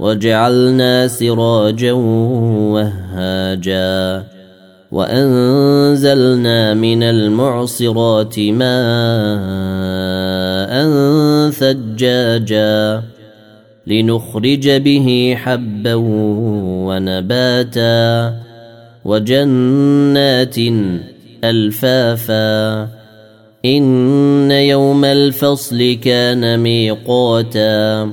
وجعلنا سراجا وهاجا وأنزلنا من المعصرات ماء ثجاجا لنخرج به حبا ونباتا وجنات ألفافا إن يوم الفصل كان ميقاتا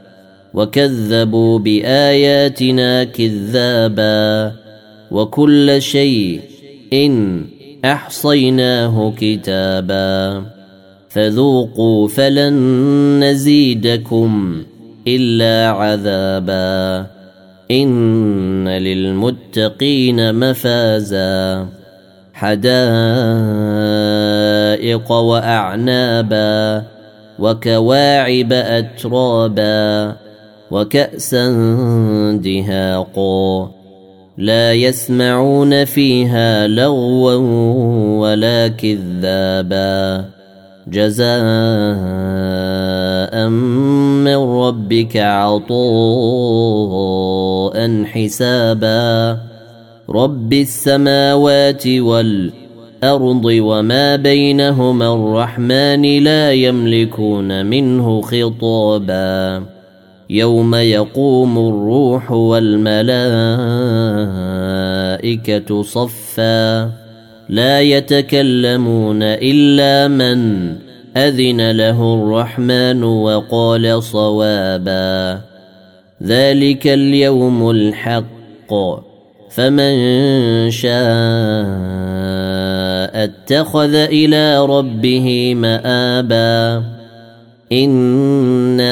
وكذبوا بآياتنا كذابا وكل شيء إن أحصيناه كتابا فذوقوا فلن نزيدكم إلا عذابا إن للمتقين مفازا حدائق وأعنابا وكواعب أترابا وكأسا دهاقا لا يسمعون فيها لغوا ولا كذابا. جزاء من ربك عطاء حسابا. رب السماوات والأرض وما بينهما الرحمن لا يملكون منه خطابا. يوم يقوم الروح والملائكه صفا لا يتكلمون الا من اذن له الرحمن وقال صوابا ذلك اليوم الحق فمن شاء اتخذ إلى ربه مابا أنا